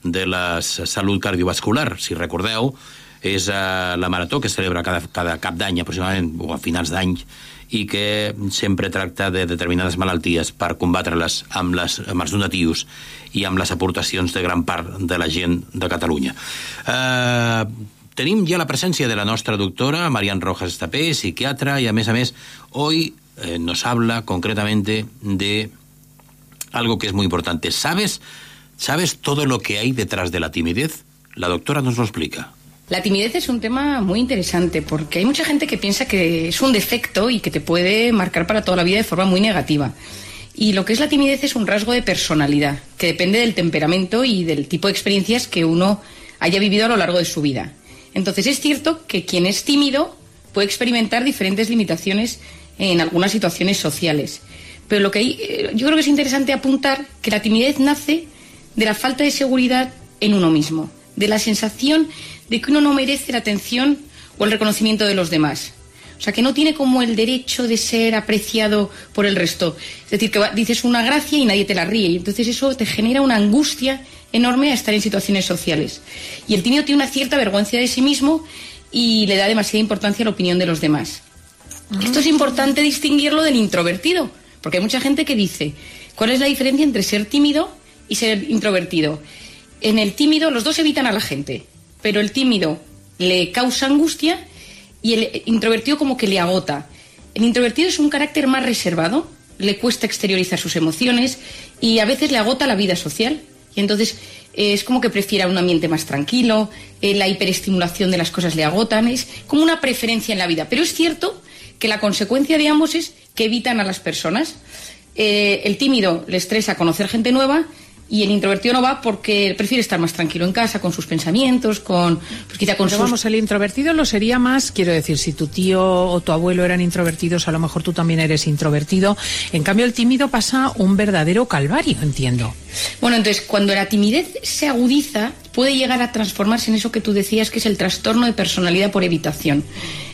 de la salut cardiovascular, si recordeu, és uh, la marató que es celebra cada, cada cap d'any aproximadament, o a finals d'any, i que sempre tracta de determinades malalties per combatre-les amb, les, amb els donatius i amb les aportacions de gran part de la gent de Catalunya. Eh, tenim ja la presència de la nostra doctora, Marian Rojas Estapé, psiquiatra, i a més a més, hoy eh, nos habla concretamente de algo que es muy importante. ¿Sabes, ¿Sabes todo lo que hay detrás de la timidez? La doctora nos lo explica. La timidez es un tema muy interesante porque hay mucha gente que piensa que es un defecto y que te puede marcar para toda la vida de forma muy negativa. Y lo que es la timidez es un rasgo de personalidad que depende del temperamento y del tipo de experiencias que uno haya vivido a lo largo de su vida. Entonces es cierto que quien es tímido puede experimentar diferentes limitaciones en algunas situaciones sociales. Pero lo que hay, eh, yo creo que es interesante apuntar que la timidez nace de la falta de seguridad en uno mismo, de la sensación de que uno no merece la atención o el reconocimiento de los demás. O sea, que no tiene como el derecho de ser apreciado por el resto. Es decir, que va- dices una gracia y nadie te la ríe. Y entonces eso te genera una angustia enorme a estar en situaciones sociales. Y el tímido tiene una cierta vergüenza de sí mismo y le da demasiada importancia a la opinión de los demás. Esto es importante distinguirlo del introvertido, porque hay mucha gente que dice, ¿cuál es la diferencia entre ser tímido y ser introvertido? En el tímido los dos evitan a la gente, pero el tímido le causa angustia y el introvertido como que le agota. El introvertido es un carácter más reservado, le cuesta exteriorizar sus emociones y a veces le agota la vida social. Y entonces eh, es como que prefiere un ambiente más tranquilo, eh, la hiperestimulación de las cosas le agotan, es como una preferencia en la vida. Pero es cierto que la consecuencia de ambos es que evitan a las personas. Eh, el tímido le estresa conocer gente nueva y el introvertido no va porque prefiere estar más tranquilo en casa, con sus pensamientos, con, pues quizá con Pero sus vamos, el introvertido lo sería más, quiero decir, si tu tío o tu abuelo eran introvertidos, a lo mejor tú también eres introvertido. En cambio, el tímido pasa un verdadero calvario, entiendo. Bueno, entonces, cuando la timidez se agudiza, puede llegar a transformarse en eso que tú decías, que es el trastorno de personalidad por evitación.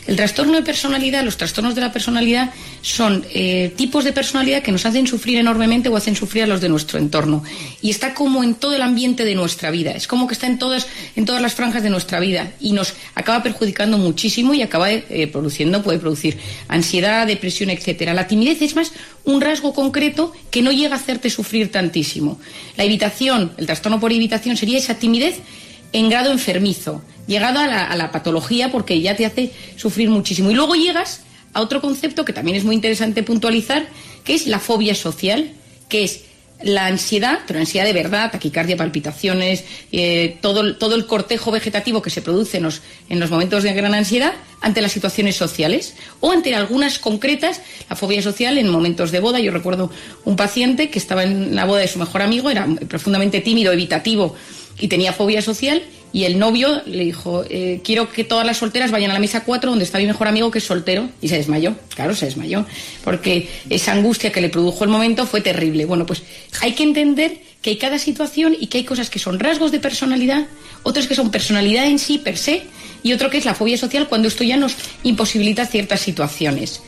El trastorno de personalidad, los trastornos de la personalidad, son eh, tipos de personalidad que nos hacen sufrir enormemente o hacen sufrir a los de nuestro entorno. Y está como en todo el ambiente de nuestra vida. Es como que está en todas, en todas las franjas de nuestra vida. Y nos acaba perjudicando muchísimo y acaba eh, produciendo, puede producir ansiedad, depresión, etcétera. La timidez es más un rasgo concreto que no llega a hacerte sufrir tantísimo. La evitación, el trastorno por evitación sería esa timidez en grado enfermizo, llegado a la, patología porque ya te hace sufrir muchísimo. Y luego llegas a otro concepto que también es muy interesante puntualizar, que es la fobia social, que es la ansiedad, pero ansiedad de verdad, taquicardia, palpitaciones, eh, todo, todo el cortejo vegetativo que se produce en los, en los momentos de gran ansiedad ante las situaciones sociales o ante algunas concretas, la fobia social en momentos de boda. Yo recuerdo un paciente que estaba en la boda de su mejor amigo, era profundamente tímido, evitativo y tenía fobia social y el novio le dijo, eh, quiero que todas las solteras vayan a la mesa 4 donde está mi mejor amigo que es soltero y se desmayó, claro, se desmayó, porque esa angustia que le produjo el momento fue terrible. Bueno, pues hay que entender que hay cada situación y que hay cosas que son rasgos de personalidad, otras que son personalidad en sí, per se, y otro que es la fobia social cuando esto ya nos imposibilita ciertas situaciones.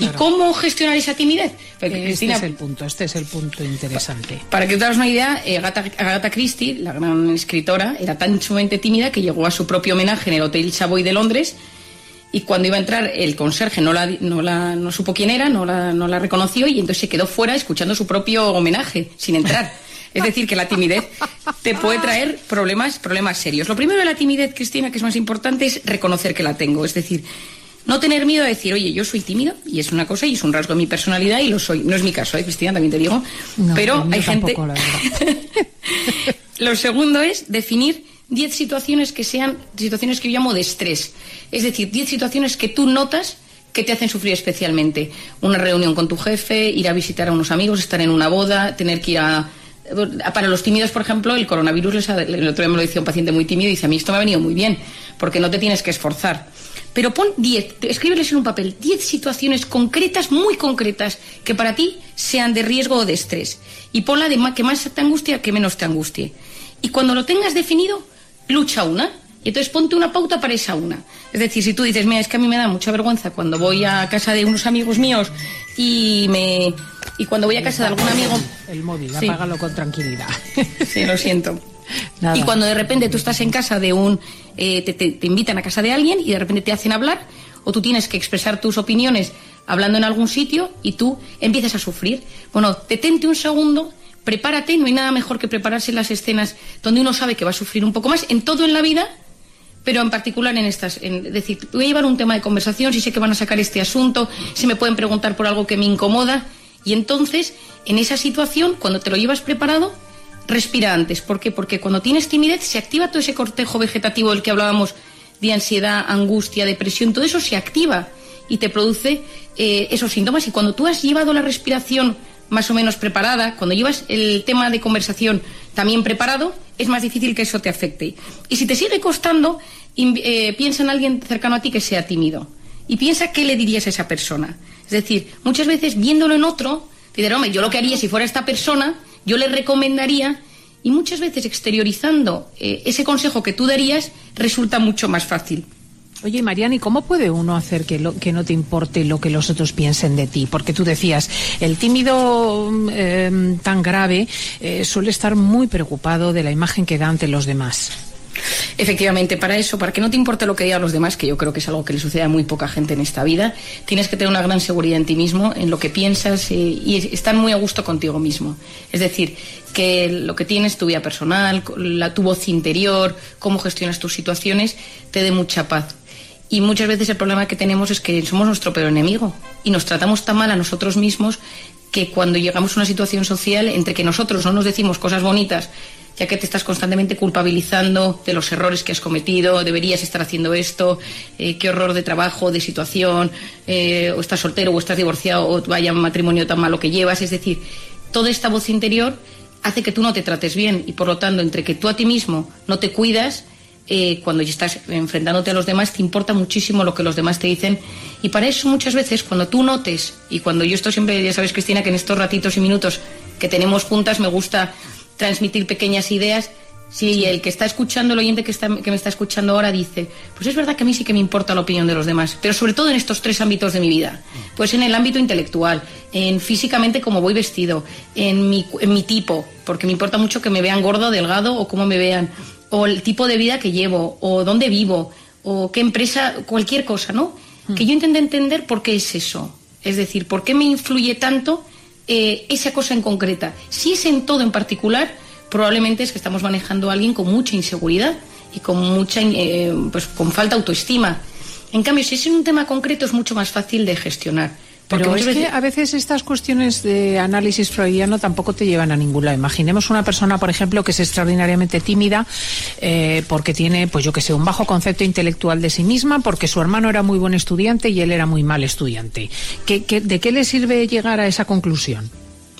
¿Y cómo gestionar esa timidez? Porque, Este Cristina, es el punto, este es el punto interesante. para que te hagas una idea, eh, Agatha, Agatha Christie, la gran escritora, era tan sumamente tímida que llegó a su propio homenaje en el Hotel Savoy de Londres y cuando iba a entrar el conserje no, la, no, la, no supo quién era, no la, no la reconoció y entonces se quedó fuera escuchando su propio homenaje sin entrar. Es decir, que la timidez te puede traer problemas, problemas serios. Lo primero de la timidez, Cristina, que es más importante, es reconocer que la tengo. Es decir, no tener miedo a decir, oye, yo soy tímido y es una cosa y es un rasgo de mi personalidad y lo soy. No es mi caso, ¿eh, Cristina? También te digo. No, pero hay gente. tampoco, la verdad. Lo segundo es definir 10 situaciones que sean situaciones que yo llamo de estrés. Es decir, 10 situaciones que tú notas que te hacen sufrir especialmente. Una reunión con tu jefe, ir a visitar a unos amigos, estar en una boda, tener que ir a... Para los tímidos, por ejemplo, el coronavirus, les ha- el otro día me lo decía un paciente muy tímido y dice, a mí esto me ha venido muy bien, porque no te tienes que esforzar. Pero pon 10, escríbeles en un papel 10 situaciones concretas, muy concretas, que para ti sean de riesgo o de estrés. Y ponla de ma- que más te angustia que menos te angustie. Y cuando lo tengas definido, lucha una. Y entonces ponte una pauta para esa una. Es decir, si tú dices, mira, es que a mí me da mucha vergüenza cuando voy a casa de unos amigos míos y me y cuando voy a casa de algún amigo. El móvil, Sí. apágalo con tranquilidad. Sí, lo siento. Nada. Y cuando de repente tú estás en casa de un eh, te, invitan a casa de alguien y de repente te hacen hablar, o tú tienes que expresar tus opiniones hablando en algún sitio y tú empiezas a sufrir. Bueno, detente un segundo, prepárate, no hay nada mejor que prepararse en las escenas donde uno sabe que va a sufrir un poco más, en todo en la vida, pero en particular en estas. En, decir, voy a llevar un tema de conversación, si sé que van a sacar este asunto, si me pueden preguntar por algo que me incomoda. Y entonces, en esa situación, cuando te lo llevas preparado, respira antes. ¿Por qué? Porque cuando tienes timidez se activa todo ese cortejo vegetativo del que hablábamos de ansiedad, angustia, depresión, todo eso se activa y te produce eh, esos síntomas. Y cuando tú has llevado la respiración más o menos preparada, cuando llevas el tema de conversación también preparado, es más difícil que eso te afecte. Y si te sigue costando, eh, piensa en alguien cercano a ti que sea tímido. Y piensa qué le dirías a esa persona. Es decir, muchas veces viéndolo en otro, te dirán, hombre, yo lo que haría si fuera esta persona, yo le recomendaría, y muchas veces exteriorizando eh, ese consejo que tú darías, resulta mucho más fácil. Oye, Mariani, ¿cómo puede uno hacer que, lo- que no te importe lo que los otros piensen de ti? Porque tú decías, el tímido eh, tan grave eh, suele estar muy preocupado de la imagen que da ante los demás. Efectivamente, para eso, para que no te importe lo que digan los demás, que yo creo que es algo que le sucede a muy poca gente en esta vida, tienes que tener una gran seguridad en ti mismo, en lo que piensas eh, y es- estar muy a gusto contigo mismo. Es decir, que lo que tienes, tu vida personal, la, tu voz interior, cómo gestionas tus situaciones, te dé mucha paz. Y muchas veces el problema que tenemos es que somos nuestro peor enemigo y nos tratamos tan mal a nosotros mismos que cuando llegamos a una situación social, entre que nosotros no nos decimos cosas bonitas, ya que te estás constantemente culpabilizando de los errores que has cometido, deberías estar haciendo esto, eh, qué horror de trabajo, de situación, eh, o estás soltero o estás divorciado o vaya matrimonio tan malo que llevas. Es decir, toda esta voz interior hace que tú no te trates bien y por lo tanto, entre que tú a ti mismo no te cuidas, eh, cuando ya estás enfrentándote a los demás, te importa muchísimo lo que los demás te dicen. Y para eso muchas veces, cuando tú notes, y cuando yo esto siempre, ya sabes, Cristina, que en estos ratitos y minutos que tenemos juntas me gusta transmitir pequeñas ideas, si el que está escuchando, el oyente que, está, que me está escuchando ahora dice, pues es verdad que a mí sí que me importa la opinión de los demás, pero sobre todo en estos tres ámbitos de mi vida. Pues en el ámbito intelectual, en físicamente cómo voy vestido, en mi, en mi tipo, porque me importa mucho que me vean gordo delgado o cómo me vean, o el tipo de vida que llevo, o dónde vivo, o qué empresa, cualquier cosa, ¿no? Que yo intente entender por qué es eso. Es decir, por qué me influye tanto eh, esa cosa en concreta. Si es en todo en particular, probablemente es que estamos manejando a alguien con mucha inseguridad y con mucha eh, pues con falta de autoestima. En cambio, si es en un tema concreto es mucho más fácil de gestionar. Porque Pero es que a veces estas cuestiones de análisis freudiano tampoco te llevan a ningún lado. Imaginemos una persona, por ejemplo, que es extraordinariamente tímida eh, porque tiene, pues yo que sé, un bajo concepto intelectual de sí misma, porque su hermano era muy buen estudiante y él era muy mal estudiante. ¿Qué, qué- de qué le sirve llegar a esa conclusión?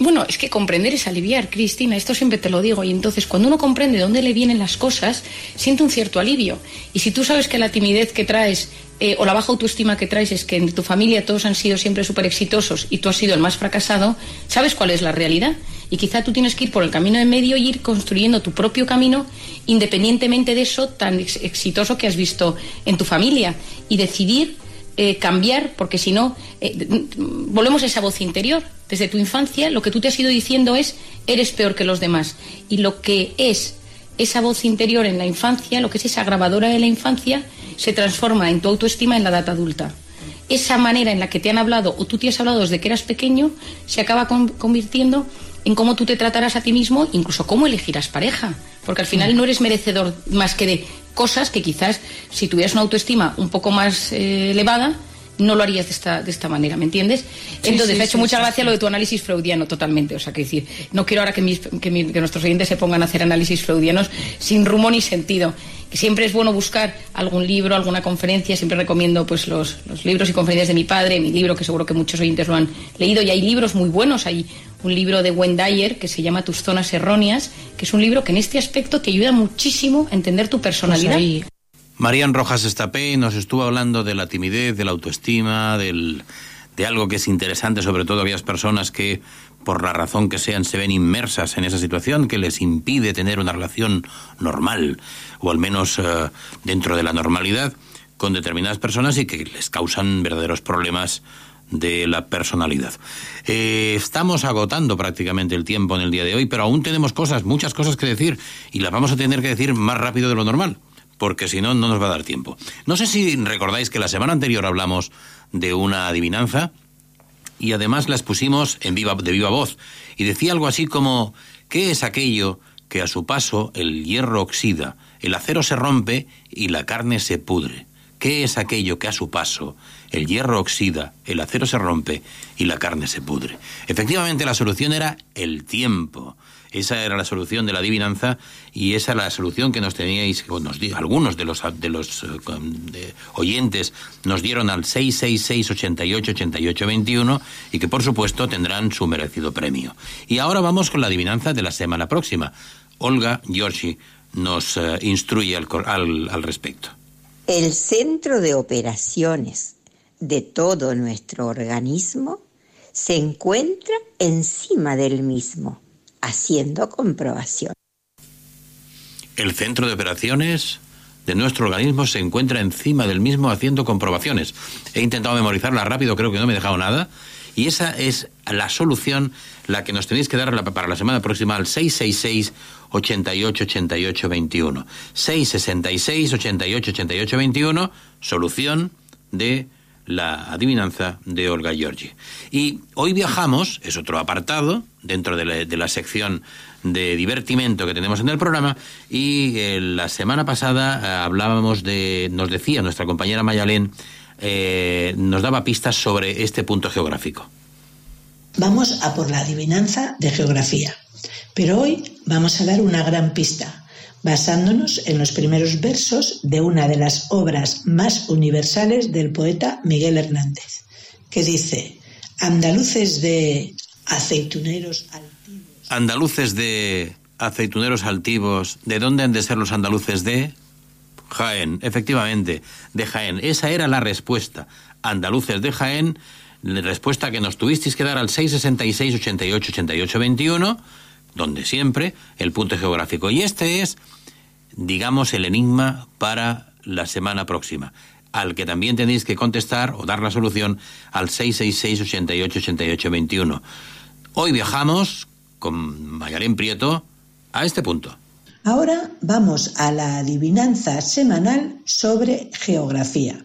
Bueno, es que comprender es aliviar, Cristina, esto siempre te lo digo. Y entonces, cuando uno comprende de dónde le vienen las cosas, siente un cierto alivio. Y si tú sabes que la timidez que traes eh, o la baja autoestima que traes es que en tu familia todos han sido siempre súper exitosos y tú has sido el más fracasado, sabes cuál es la realidad. Y quizá tú tienes que ir por el camino de medio y ir construyendo tu propio camino independientemente de eso tan ex- exitoso que has visto en tu familia. Y decidir eh, cambiar, porque si no, eh, d- volvemos a esa voz interior. Desde tu infancia, lo que tú te has ido diciendo es, eres peor que los demás. Y lo que es esa voz interior en la infancia, lo que es esa grabadora de la infancia, se transforma en tu autoestima en la edad adulta. Esa manera en la que te han hablado o tú te has hablado desde que eras pequeño, se acaba con- convirtiendo en cómo tú te tratarás a ti mismo, incluso cómo elegirás pareja. Porque al final no eres merecedor más que de cosas que quizás si tuvieras una autoestima un poco más eh, elevada, no lo harías de esta, de esta manera, ¿me entiendes? Entonces, sí, me ha hecho sí, mucha gracia lo de tu análisis freudiano, totalmente. O sea, que decir, no quiero ahora que, mis- que nuestros oyentes se pongan a hacer análisis freudianos sin rumbo ni sentido. Que siempre es bueno buscar algún libro, alguna conferencia. Siempre recomiendo pues los, los libros y conferencias de mi padre, mi libro, que seguro que muchos oyentes lo han leído. Y hay libros muy buenos. Hay un libro de Wendayer que se llama Tus zonas erróneas, que es un libro que en este aspecto te ayuda muchísimo a entender tu personalidad. Pues Marían Rojas Estapé nos estuvo hablando de la timidez, de la autoestima, del, de algo que es interesante, sobre todo aquellas personas que, por la razón que sean, se ven inmersas en esa situación que les impide tener una relación normal, o al menos eh, dentro de la normalidad, con determinadas personas y que les causan verdaderos problemas de la personalidad. Eh, estamos agotando prácticamente el tiempo en el día de hoy, pero aún tenemos cosas, muchas cosas que decir, y las vamos a tener que decir más rápido de lo normal porque si no, no nos va a dar tiempo. No sé si recordáis que la semana anterior hablamos de una adivinanza y además las pusimos en viva, de viva voz. Y decía algo así como, ¿qué es aquello que a su paso el hierro oxida, el acero se rompe y la carne se pudre? ¿Qué es aquello que a su paso el hierro oxida, el acero se rompe y la carne se pudre? Efectivamente, la solución era el tiempo. Esa era la solución de la adivinanza y esa era la solución que nos teníais, o nos di- algunos de los, de los eh, oyentes nos dieron al 666 88 88 21 y que por supuesto tendrán su merecido premio. Y ahora vamos con la adivinanza de la semana próxima. Olga Giorgi nos eh, instruye al, al- al respecto. El centro de operaciones de todo nuestro organismo se encuentra encima del mismo, haciendo comprobación. El centro de operaciones de nuestro organismo se encuentra encima del mismo haciendo comprobaciones. He intentado memorizarla rápido, creo que no me he dejado nada. Y esa es la solución, la que nos tenéis que dar para la semana próxima al 666 88 88 21. 666 88 88 21, solución de la adivinanza de Olga Giorgi. Y hoy viajamos, es otro apartado, dentro de la, sección de divertimento que tenemos en el programa, y eh, la semana pasada eh, hablábamos de, nos decía nuestra compañera Mayalén, eh, nos daba pistas sobre este punto geográfico. Vamos a por la adivinanza de geografía. Pero hoy vamos a dar una gran pista, basándonos en los primeros versos de una de las obras más universales del poeta Miguel Hernández, que dice, andaluces de aceituneros Andaluces de aceituneros altivos, ¿de dónde han de ser los andaluces de? Jaén, efectivamente, de Jaén. Esa era la respuesta. Andaluces de Jaén, la respuesta que nos tuvisteis que dar al 666 88 88 21, donde siempre el punto geográfico. Y este es, digamos, el enigma para la semana próxima, al que también tenéis que contestar o dar la solución al 666 88 88 21. Hoy viajamos con Mayalén Prieto a este punto. Ahora vamos a la adivinanza semanal sobre geografía.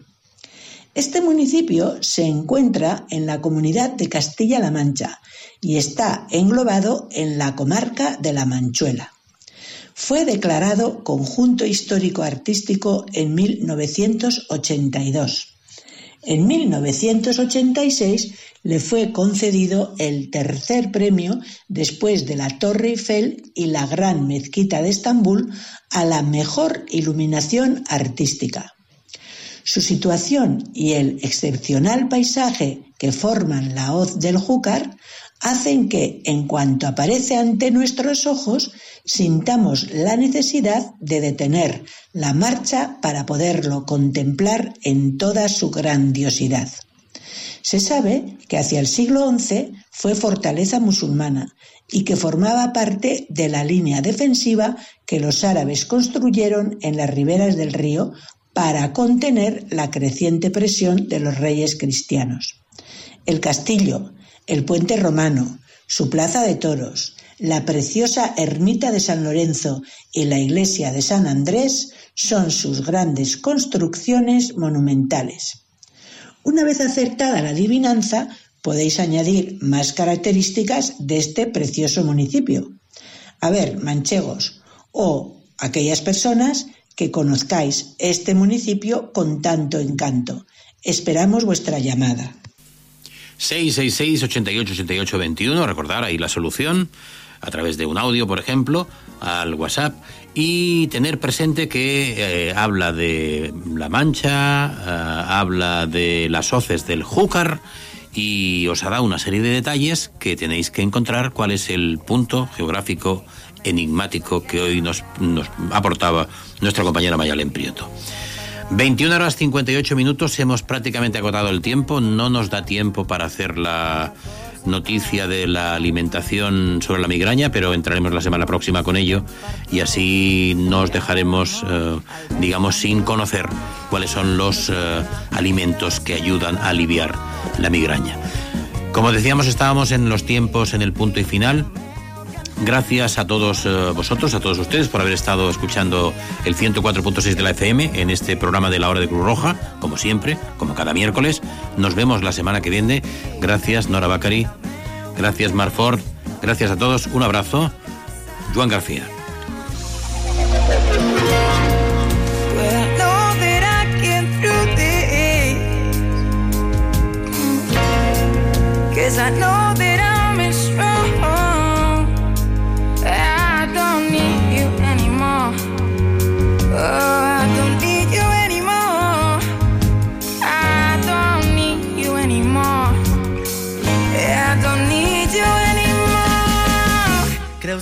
Este municipio se encuentra en la comunidad de Castilla-La Mancha y está englobado en la comarca de La Manchuela. Fue declarado conjunto histórico-artístico en 1982. En 1986 le fue concedido el tercer premio después de la Torre Eiffel y la Gran Mezquita de Estambul a la mejor iluminación artística. Su situación y el excepcional paisaje que forman la hoz del Júcar hacen que, en cuanto aparece ante nuestros ojos, sintamos la necesidad de detener la marcha para poderlo contemplar en toda su grandiosidad. Se sabe que hacia el siglo XI fue fortaleza musulmana y que formaba parte de la línea defensiva que los árabes construyeron en las riberas del río para contener la creciente presión de los reyes cristianos. El castillo, el puente romano, su plaza de toros, la preciosa ermita de San Lorenzo y la iglesia de San Andrés son sus grandes construcciones monumentales. Una vez acertada la adivinanza, podéis añadir más características de este precioso municipio. A ver, manchegos, o aquellas personas que conozcáis este municipio con tanto encanto. Esperamos vuestra llamada. 666 88 88 21, recordar ahí la solución a través de un audio, por ejemplo, al WhatsApp y tener presente que eh, habla de La Mancha, eh, habla de las hoces del Júcar y os hará una serie de detalles que tenéis que encontrar cuál es el punto geográfico enigmático que hoy nos, nos aportaba nuestra compañera Mayalen Prieto. 21 horas 58 minutos, hemos prácticamente agotado el tiempo, no nos da tiempo para hacer la noticia de la alimentación sobre la migraña, pero entraremos la semana próxima con ello y así nos dejaremos, eh, digamos, sin conocer cuáles son los eh, alimentos que ayudan a aliviar la migraña. Como decíamos, estábamos en los tiempos en el punto y final Gracias a todos eh, vosotros, a todos ustedes por haber estado escuchando el 104.6 de la FM en este programa de la hora de Cruz Roja, como siempre, como cada miércoles. Nos vemos la semana que viene. Gracias, Nora Bacari. Gracias, Marford. Gracias a todos. Un abrazo. Juan García.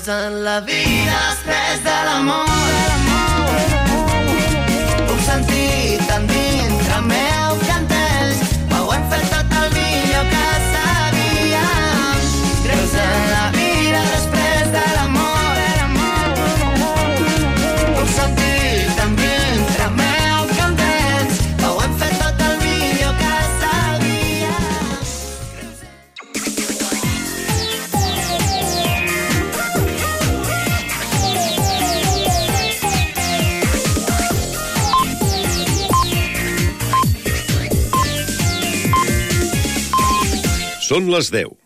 En la vida després de l'amor. Són les 10.